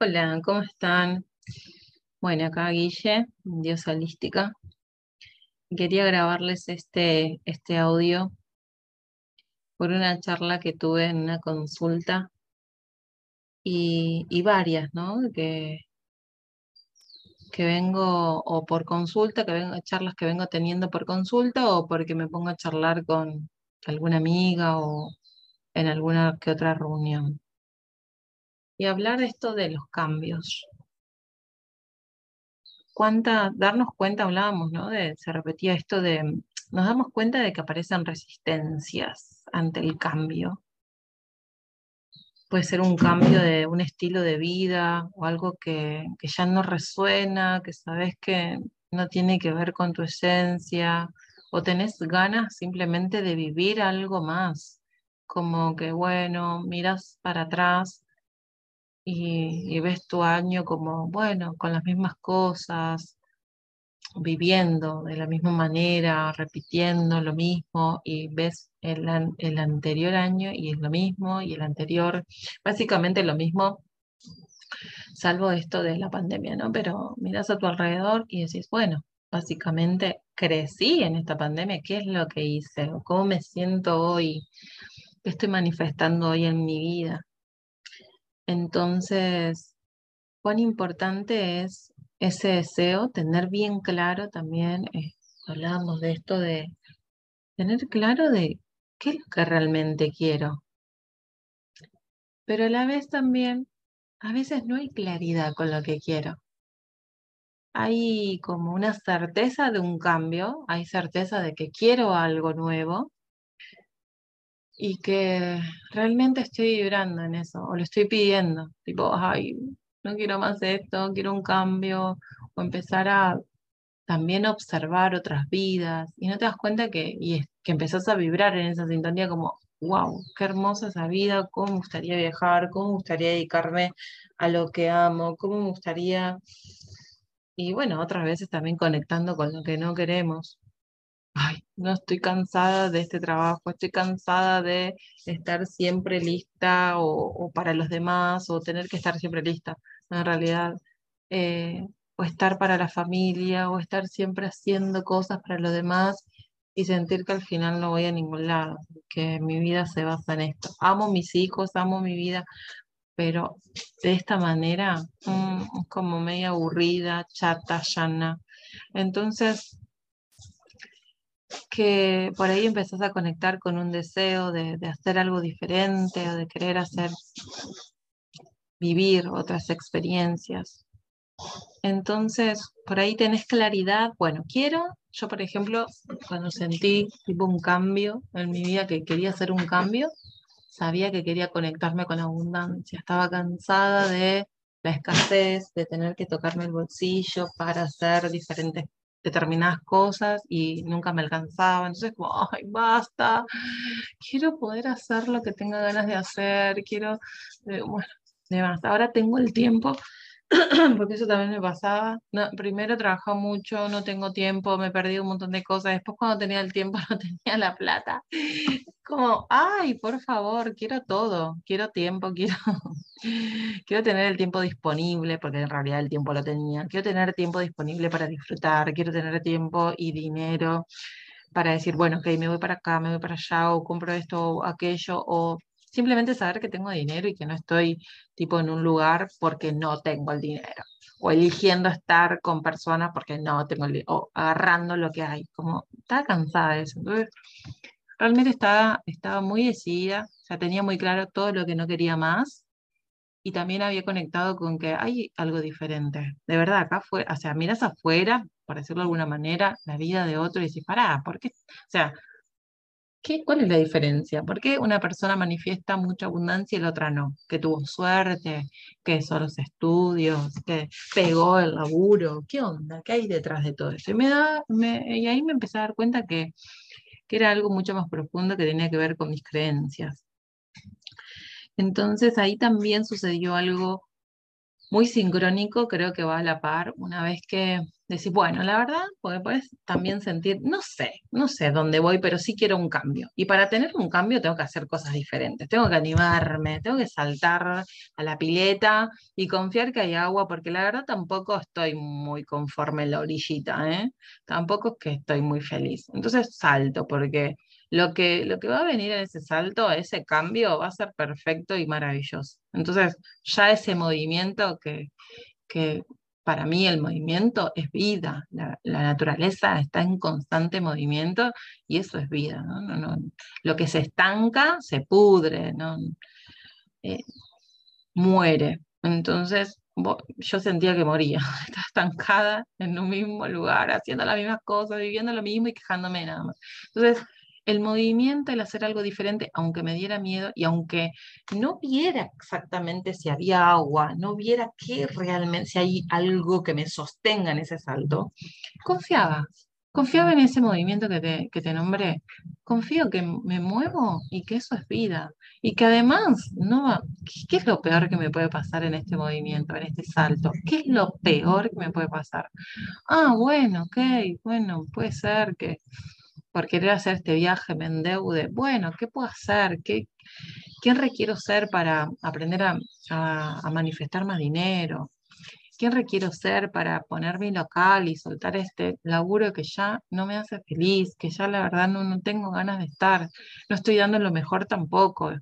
Hola, ¿cómo están? Bueno, acá Guille, Diosa Holística. Quería grabarles este, este audio por una charla que tuve en una consulta y, y varias, ¿no? Que, que vengo, o por consulta, que vengo, charlas que vengo teniendo por consulta, o porque me pongo a charlar con alguna amiga o en alguna que otra reunión. Y hablar de esto de los cambios. Cuánta, darnos cuenta, hablábamos, ¿no? De, se repetía esto de, nos damos cuenta de que aparecen resistencias ante el cambio. Puede ser un cambio de un estilo de vida o algo que, que ya no resuena, que sabes que no tiene que ver con tu esencia, o tenés ganas simplemente de vivir algo más, como que, bueno, miras para atrás y, ves tu año como, bueno, con las mismas cosas, viviendo de la misma manera, repitiendo lo mismo y ves el, el anterior año y es lo mismo y el anterior, básicamente lo mismo, salvo esto de la pandemia, ¿no? Pero miras a tu alrededor y decís, bueno, básicamente crecí en esta pandemia, ¿qué es lo que hice? ¿Cómo me siento hoy? ¿Qué estoy manifestando hoy en mi vida? Entonces, cuán importante es ese deseo, tener bien claro también, eh, hablábamos de esto de tener claro de qué es lo que realmente quiero. Pero a la vez también, a veces no hay claridad con lo que quiero. Hay como una certeza de un cambio, hay certeza de que quiero algo nuevo, y que realmente estoy vibrando en eso, o lo estoy pidiendo, tipo, ay, no quiero más esto, quiero un cambio, o empezar a también observar otras vidas, y no te das cuenta que, y que empezás a vibrar en esa sintonía como, wow, qué hermosa esa vida, cómo me gustaría viajar, cómo me gustaría dedicarme a lo que amo, cómo me gustaría, y bueno, otras veces también conectando con lo que no queremos no estoy cansada de este trabajo, estoy cansada de estar siempre lista o, para los demás o tener que estar siempre lista, en realidad, eh, o estar para la familia o estar siempre haciendo cosas para los demás y sentir que al final no voy a ningún lado, que mi vida se basa en esto. Amo mis hijos, amo mi vida, pero de esta manera, mm, como media aburrida, chata, llana. Entonces, que por ahí empezás a conectar con un deseo de, hacer algo diferente o de querer hacer, vivir otras experiencias. Entonces, por ahí tenés claridad, bueno, quiero, yo por ejemplo, cuando sentí tipo un cambio en mi vida, que quería hacer un cambio, sabía que quería conectarme con abundancia, estaba cansada de la escasez, de tener que tocarme el bolsillo para hacer diferentes determinadas cosas y nunca me alcanzaba. Entonces, como, ay, basta, quiero poder hacer lo que tenga ganas de hacer, quiero, eh, bueno, de basta. Ahora tengo el tiempo, porque eso también me pasaba. No, primero trabajaba mucho, no tengo tiempo, me perdí un montón de cosas. Después cuando tenía el tiempo no tenía la plata. Como, ay, por favor, quiero todo, quiero tiempo, quiero Quiero tener el tiempo disponible, porque en realidad el tiempo lo tenía. Quiero tener tiempo disponible para disfrutar, quiero tener tiempo y dinero para decir, bueno, ok, me voy para acá, me voy para allá, o compro esto o aquello, o simplemente saber que tengo dinero y que no estoy tipo en un lugar porque no tengo el dinero, o eligiendo estar con personas porque no tengo el dinero, o agarrando lo que hay, como estaba cansada de eso. Entonces, realmente estaba, estaba muy decidida, o sea, tenía muy claro todo lo que no quería más y también había conectado con que hay algo diferente. De verdad, acá fue, o sea, miras afuera, por decirlo de alguna manera, la vida de otro y dices, pará, ¿por qué? O sea, ¿qué, ¿cuál es la diferencia? ¿Por qué una persona manifiesta mucha abundancia y la otra no? Que tuvo suerte, que son los estudios, que pegó el laburo, ¿qué onda? ¿Qué hay detrás de todo eso? Y, ahí me empecé a dar cuenta que era algo mucho más profundo que tenía que ver con mis creencias. Entonces ahí también sucedió algo muy sincrónico, creo que va a la par una vez que decís, bueno, la verdad, porque puedes también sentir, no sé, no sé dónde voy, pero sí quiero un cambio. Y para tener un cambio tengo que hacer cosas diferentes, tengo que animarme, tengo que saltar a la pileta y confiar que hay agua, porque la verdad tampoco estoy muy conforme en la orillita, ¿eh? Tampoco es que estoy muy feliz. Entonces salto, porque lo que, lo que va a venir en ese salto, ese cambio, va a ser perfecto y maravilloso. Entonces, ya ese movimiento que, que para mí el movimiento es vida, la, naturaleza está en constante movimiento y eso es vida. ¿no? No, lo que se estanca se pudre, ¿no? Eh, muere. Entonces, yo sentía que moría, estaba estancada en un mismo lugar, haciendo las mismas cosas, viviendo lo mismo y quejándome nada más. Entonces, el movimiento, el hacer algo diferente, aunque me diera miedo y aunque no viera exactamente si había agua, no viera que realmente, si hay algo que me sostenga en ese salto, confiaba. Confiaba en ese movimiento que te, que te nombré. Confío que me muevo y que eso es vida. Y que además, no ¿qué es lo peor que me puede pasar en este movimiento, en este salto? ¿Qué es lo peor que me puede pasar? Ah, bueno, ok, bueno, puede ser que por querer hacer este viaje me endeude. Bueno, ¿qué puedo hacer? ¿Qué, ¿Quién requiero ser para aprender a, manifestar más dinero? ¿Quién requiero ser para poner mi local y soltar este laburo que ya no me hace feliz, que ya la verdad no, no tengo ganas de estar, no estoy dando lo mejor tampoco?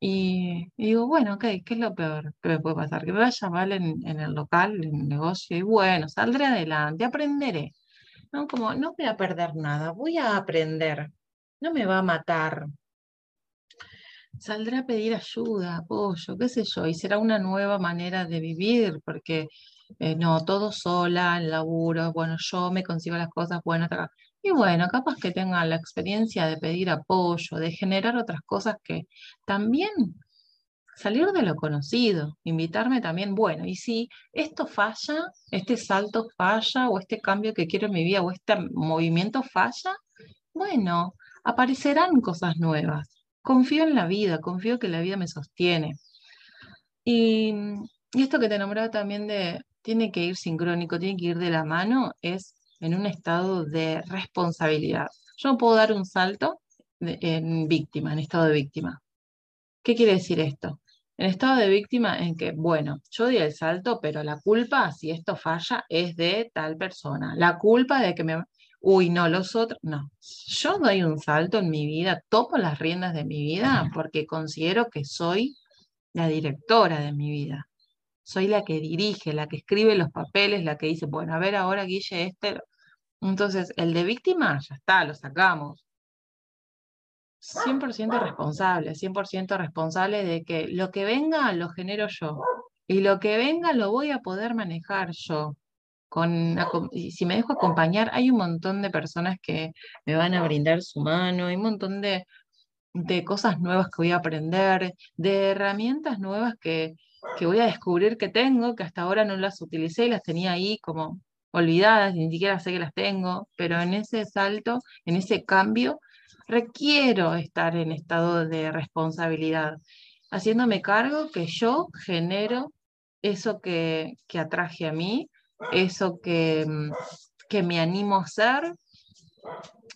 Y, digo, bueno, ok, ¿qué es lo peor que me puede pasar? Que me vaya mal en, en el local, en el negocio, y bueno, saldré adelante, aprenderé. ¿No? Como no voy a perder nada, voy a aprender, no me va a matar. Saldré a pedir ayuda, apoyo, qué sé yo, y será una nueva manera de vivir, porque eh, no, todo sola, el laburo, bueno, yo me consigo las cosas, bueno, y bueno, capaz que tenga la experiencia de pedir apoyo, de generar otras cosas que también salir de lo conocido, invitarme también, bueno, y si esto falla, este salto falla, o este cambio que quiero en mi vida, o este movimiento falla, bueno, aparecerán cosas nuevas. Confío en la vida, confío que la vida me sostiene. Y, esto que te nombraba también de, tiene que ir sincrónico, tiene que ir de la mano, es en un estado de responsabilidad. Yo no puedo dar un salto en víctima, en estado de víctima. ¿Qué quiere decir esto? En estado de víctima en que, bueno, yo di el salto, pero la culpa, si esto falla, es de tal persona. La culpa de que me... Uy, no, los otros... No, yo doy un salto en mi vida, tomo las riendas de mi vida porque considero que soy la directora de mi vida. Soy la que dirige, la que escribe los papeles, la que dice, bueno, a ver ahora, Guille, este... Entonces, el de víctima, ya está, lo sacamos. 100% responsable, 100% responsable de que lo que venga lo genero yo y lo que venga lo voy a poder manejar yo. Con, si me dejo acompañar, hay un montón de personas que me van a brindar su mano, hay un montón de, de cosas nuevas que voy a aprender, de herramientas nuevas que, que voy a descubrir que tengo, que hasta ahora no las utilicé y las tenía ahí como olvidadas, ni siquiera sé que las tengo, pero en ese salto, en ese cambio, requiero estar en estado de responsabilidad, haciéndome cargo que yo genero eso que, que atraje a mí, eso que, mm, que me animo a hacer.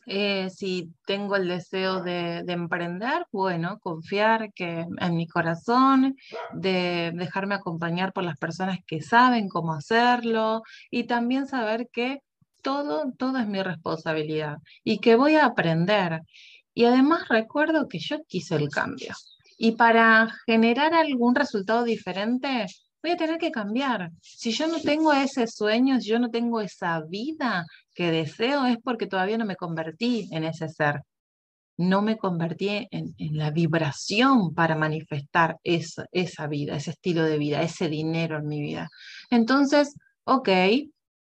Eh, si tengo el deseo de, de, emprender, bueno, confiar que en mi corazón, de dejarme acompañar por las personas que saben cómo hacerlo y también saber que todo, todo es mi responsabilidad y que voy a aprender. Y además recuerdo que yo quise el cambio. Y para generar algún resultado diferente, voy a tener que cambiar. Si yo no tengo ese sueño, si yo no tengo esa vida que deseo, es porque todavía no me convertí en ese ser. No me convertí en, en la vibración para manifestar esa, esa vida, ese estilo de vida, ese dinero en mi vida. Entonces, ok,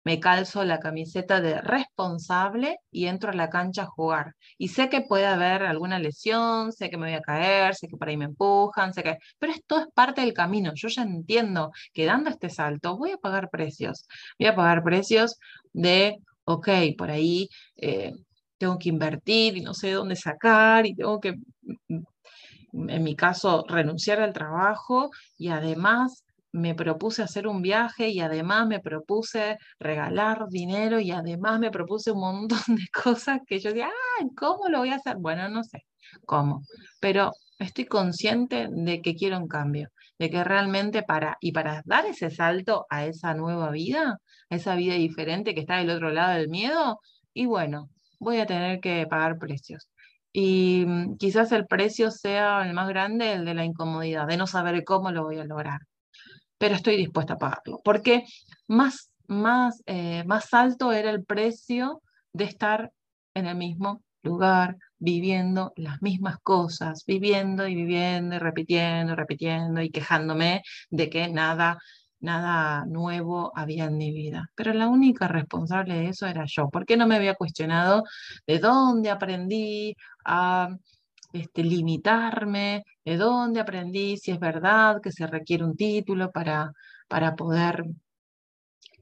me calzo la camiseta de responsable y entro a la cancha a jugar. Y sé que puede haber alguna lesión, sé que me voy a caer, sé que por ahí me empujan, sé que... Pero esto es parte del camino. Yo ya entiendo que dando este salto voy a pagar precios. Voy a pagar precios de, ok, por ahí eh, tengo que invertir y no sé dónde sacar y tengo que, en mi caso, renunciar al trabajo y además me propuse hacer un viaje y además me propuse regalar dinero y además me propuse un montón de cosas que yo decía, ah, ¿cómo lo voy a hacer? Bueno, no sé cómo, pero estoy consciente de que quiero un cambio, de que realmente para, y para dar ese salto a esa nueva vida, a esa vida diferente que está del otro lado del miedo, y bueno, voy a tener que pagar precios. Y mm, quizás el precio sea el más grande, el de la incomodidad, de no saber cómo lo voy a lograr. Pero estoy dispuesta a pagarlo, porque más, más, eh, más alto era el precio de estar en el mismo lugar, viviendo las mismas cosas, viviendo y viviendo y repitiendo y repitiendo y quejándome de que nada, nada nuevo había en mi vida. Pero la única responsable de eso era yo. ¿Por qué no me había cuestionado de dónde aprendí a este, limitarme, de dónde aprendí si es verdad que se requiere un título para, para poder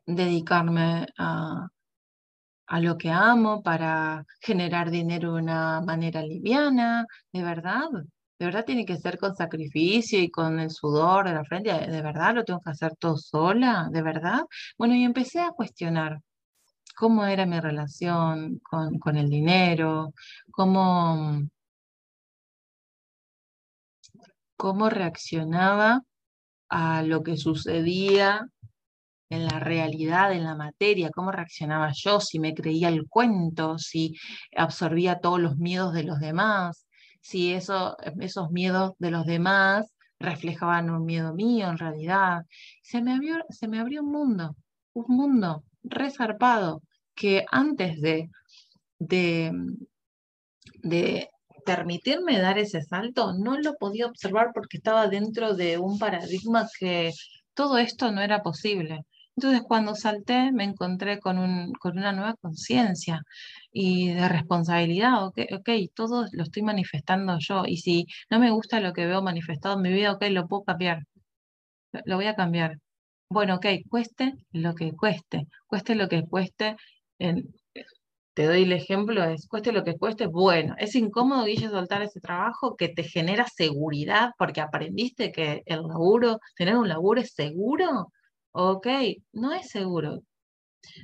dedicarme a, a lo que amo, para generar dinero de una manera liviana, de verdad. De verdad tiene que ser con sacrificio y con el sudor de la frente. ¿De verdad lo tengo que hacer todo sola? ¿De verdad? Bueno, y empecé a cuestionar cómo era mi relación con, con el dinero, cómo, cómo reaccionaba a lo que sucedía en la realidad, en la materia, cómo reaccionaba yo, si me creía el cuento, si absorbía todos los miedos de los demás, si eso, esos miedos de los demás reflejaban un miedo mío en realidad. Se me abrió, se me abrió un mundo, un mundo resarpado, que antes de, de, de permitirme dar ese salto, no lo podía observar porque estaba dentro de un paradigma que todo esto no era posible. Entonces cuando salté me encontré con, un, con una nueva conciencia y de responsabilidad, ok, ok, todo lo estoy manifestando yo y si no me gusta lo que veo manifestado en mi vida, ok, lo puedo cambiar, lo voy a cambiar. Bueno, ok, cueste lo que cueste, cueste lo que cueste, te doy el ejemplo, es cueste lo que cueste, bueno, es incómodo, Guille, soltar ese trabajo que te genera seguridad porque aprendiste que el laburo, tener un laburo es seguro, Ok, no es seguro.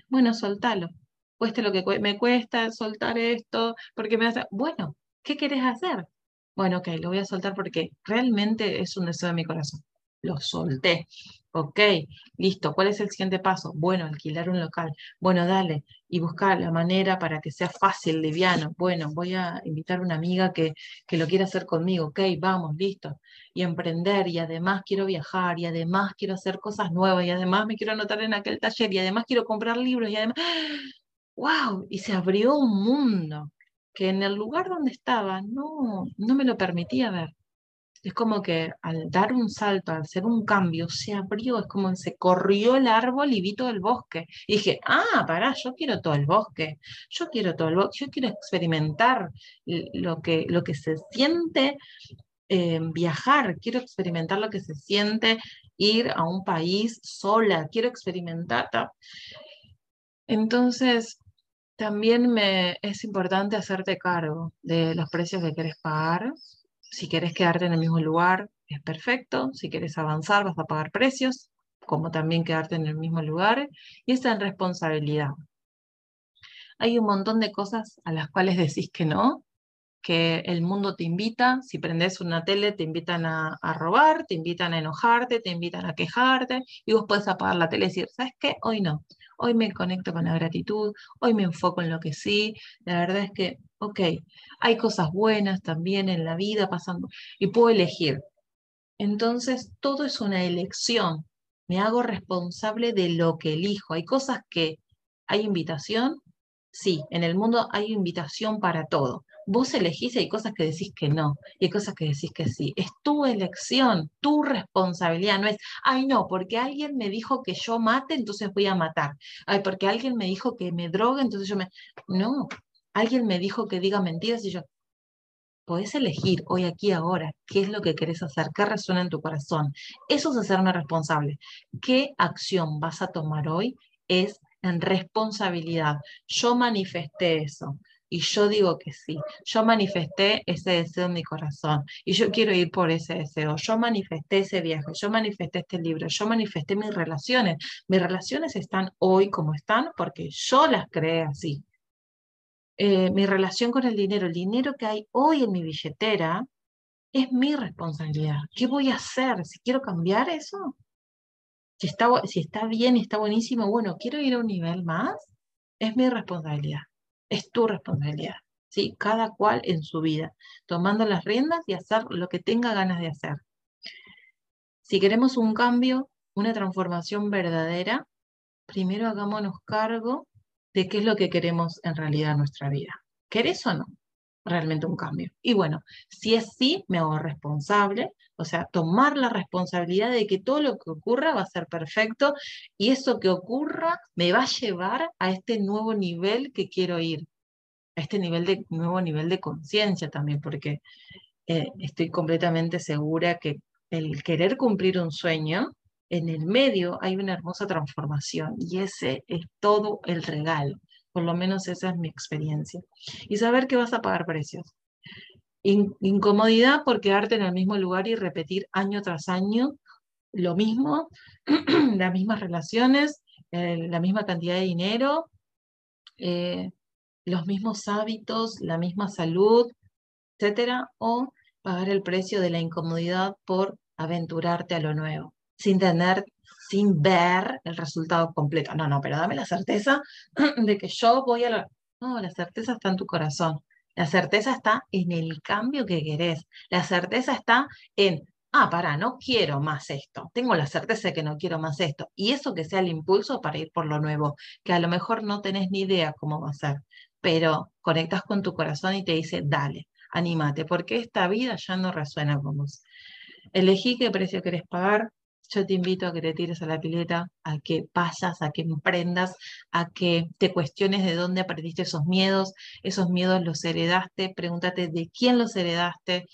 Bueno, soltalo. Cueste lo que me cuesta soltar esto, porque me hace. Bueno, ¿qué querés hacer? Bueno, ok, lo voy a soltar porque realmente es un deseo de mi corazón. Lo solté. Ok, listo. ¿Cuál es el siguiente paso? Bueno, alquilar un local. Bueno, dale. Y buscar la manera para que sea fácil, liviano. Bueno, voy a invitar a una amiga que, que lo quiera hacer conmigo. Ok, vamos, listo. Y emprender. Y además quiero viajar. Y además quiero hacer cosas nuevas. Y además me quiero anotar en aquel taller. Y además quiero comprar libros. Y además. ¡Wow! Y se abrió un mundo que en el lugar donde estaba no, no me lo permitía ver es como que al dar un salto, al hacer un cambio, se abrió, es como se corrió el árbol y vi todo el bosque. Y dije, ah, pará, yo quiero todo el bosque, yo quiero todo el bosque, yo quiero experimentar lo que, lo que se siente eh, viajar, quiero experimentar lo que se siente ir a un país sola, quiero experimentar. Entonces, también me es importante hacerte cargo de los precios que quieres pagar, si quieres quedarte en el mismo lugar, es perfecto. Si quieres avanzar, vas a pagar precios, como también quedarte en el mismo lugar. Y está en responsabilidad. Hay un montón de cosas a las cuales decís que no, que el mundo te invita, si prendes una tele te invitan a, robar, te invitan a enojarte, te invitan a quejarte, y vos puedes apagar la tele y decir, ¿sabes qué? Hoy no, hoy me conecto con la gratitud, hoy me enfoco en lo que sí, la verdad es que, ok, hay cosas buenas también en la vida pasando y puedo elegir. Entonces, todo es una elección, me hago responsable de lo que elijo. Hay cosas que hay invitación, sí, en el mundo hay invitación para todo vos elegís y hay cosas que decís que no, y hay cosas que decís que sí. Es tu elección, tu responsabilidad, no es, ay no, porque alguien me dijo que yo mate, entonces voy a matar. Ay, porque alguien me dijo que me drogue, entonces yo me... No, alguien me dijo que diga mentiras y yo... Podés elegir hoy, aquí, ahora, qué es lo que querés hacer, qué resuena en tu corazón. Eso es hacerme responsable. ¿Qué acción vas a tomar hoy? Es en responsabilidad. Yo manifesté eso y yo digo que sí. Yo manifesté ese deseo en mi corazón y yo quiero ir por ese deseo. Yo manifesté ese viaje, yo manifesté este libro, yo manifesté mis relaciones. Mis relaciones están hoy como están porque yo las creé así. Eh, mi relación con el dinero, el dinero que hay hoy en mi billetera, es mi responsabilidad. ¿Qué voy a hacer? Si quiero cambiar eso, si está, si está bien y está buenísimo, bueno, quiero ir a un nivel más, es mi responsabilidad, es tu responsabilidad. ¿sí? Cada cual en su vida, tomando las riendas y hacer lo que tenga ganas de hacer. Si queremos un cambio, una transformación verdadera, primero hagámonos cargo de qué es lo que queremos en realidad en nuestra vida. ¿Querés o no? Realmente un cambio. Y bueno, si es sí, me hago responsable, o sea, tomar la responsabilidad de que todo lo que ocurra va a ser perfecto y eso que ocurra me va a llevar a este nuevo nivel que quiero ir, a este nivel de, nuevo nivel de conciencia también, porque eh, estoy completamente segura que el querer cumplir un sueño, en el medio hay una hermosa transformación y ese es todo el regalo. Lo menos esa es mi experiencia. Y saber que vas a pagar precios. incomodidad por quedarte en el mismo lugar y repetir año tras año lo mismo, las mismas relaciones, la misma cantidad de dinero, eh, los mismos hábitos, la misma salud, etcétera, o pagar el precio de la incomodidad por aventurarte a lo nuevo, sin tener sin ver el resultado completo. No, no, pero dame la certeza de que yo voy a... Lo... No, la certeza está en tu corazón. La certeza está en el cambio que querés. La certeza está en, ah, para, no quiero más esto. Tengo la certeza de que no quiero más esto. Y eso que sea el impulso para ir por lo nuevo, que a lo mejor no tenés ni idea cómo va a ser, pero conectas con tu corazón y te dice, dale, anímate, porque esta vida ya no resuena con vos. Elegí qué precio querés pagar, yo te invito a que te tires a la pileta, a que pasas, a que emprendas, a que te cuestiones de dónde aprendiste esos miedos, esos miedos los heredaste, pregúntate de quién los heredaste.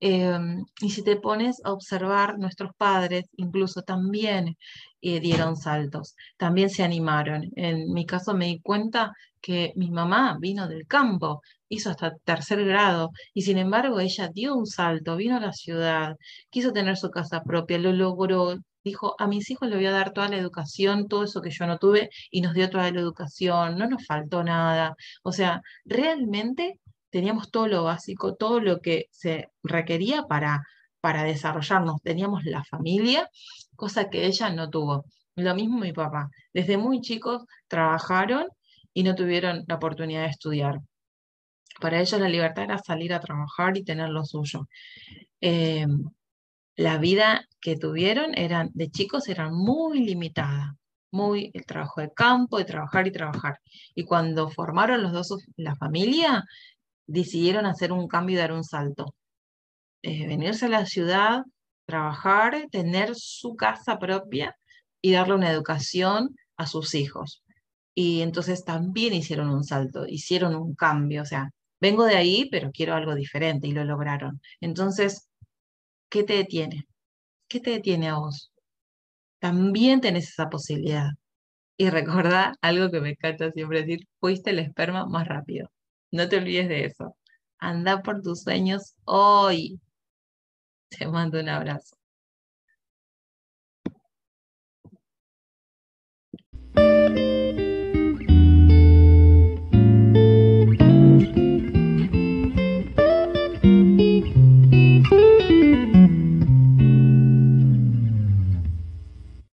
Em, y si te pones a observar, nuestros padres incluso también eh, dieron saltos, también se animaron. En mi caso me di cuenta que mi mamá vino del campo, hizo hasta tercer grado y sin embargo ella dio un salto, vino a la ciudad, quiso tener su casa propia, lo logró, dijo, a mis hijos le voy a dar toda la educación, todo eso que yo no tuve y nos dio toda la educación, no nos faltó nada. O sea, realmente teníamos todo lo básico, todo lo que se requería para, para desarrollarnos. Teníamos la familia, cosa que ella no tuvo. Lo mismo mi papá. Desde muy chicos trabajaron y no tuvieron la oportunidad de estudiar. Para ellos la libertad era salir a trabajar y tener lo suyo. Eh, la vida que tuvieron eran, de chicos era muy limitada, muy el trabajo de campo, de trabajar y trabajar. Y cuando formaron los dos la familia, decidieron hacer un cambio y dar un salto. Eh, venirse a la ciudad, trabajar, tener su casa propia y darle una educación a sus hijos y entonces también hicieron un salto, hicieron un cambio, o sea, vengo de ahí, pero quiero algo diferente y lo lograron. Entonces, ¿qué te detiene? ¿Qué te detiene a vos? También tenés esa posibilidad. Y recordá algo que me encanta siempre decir, fuiste el esperma más rápido. No te olvides de eso. Anda por tus sueños hoy. Te mando un abrazo.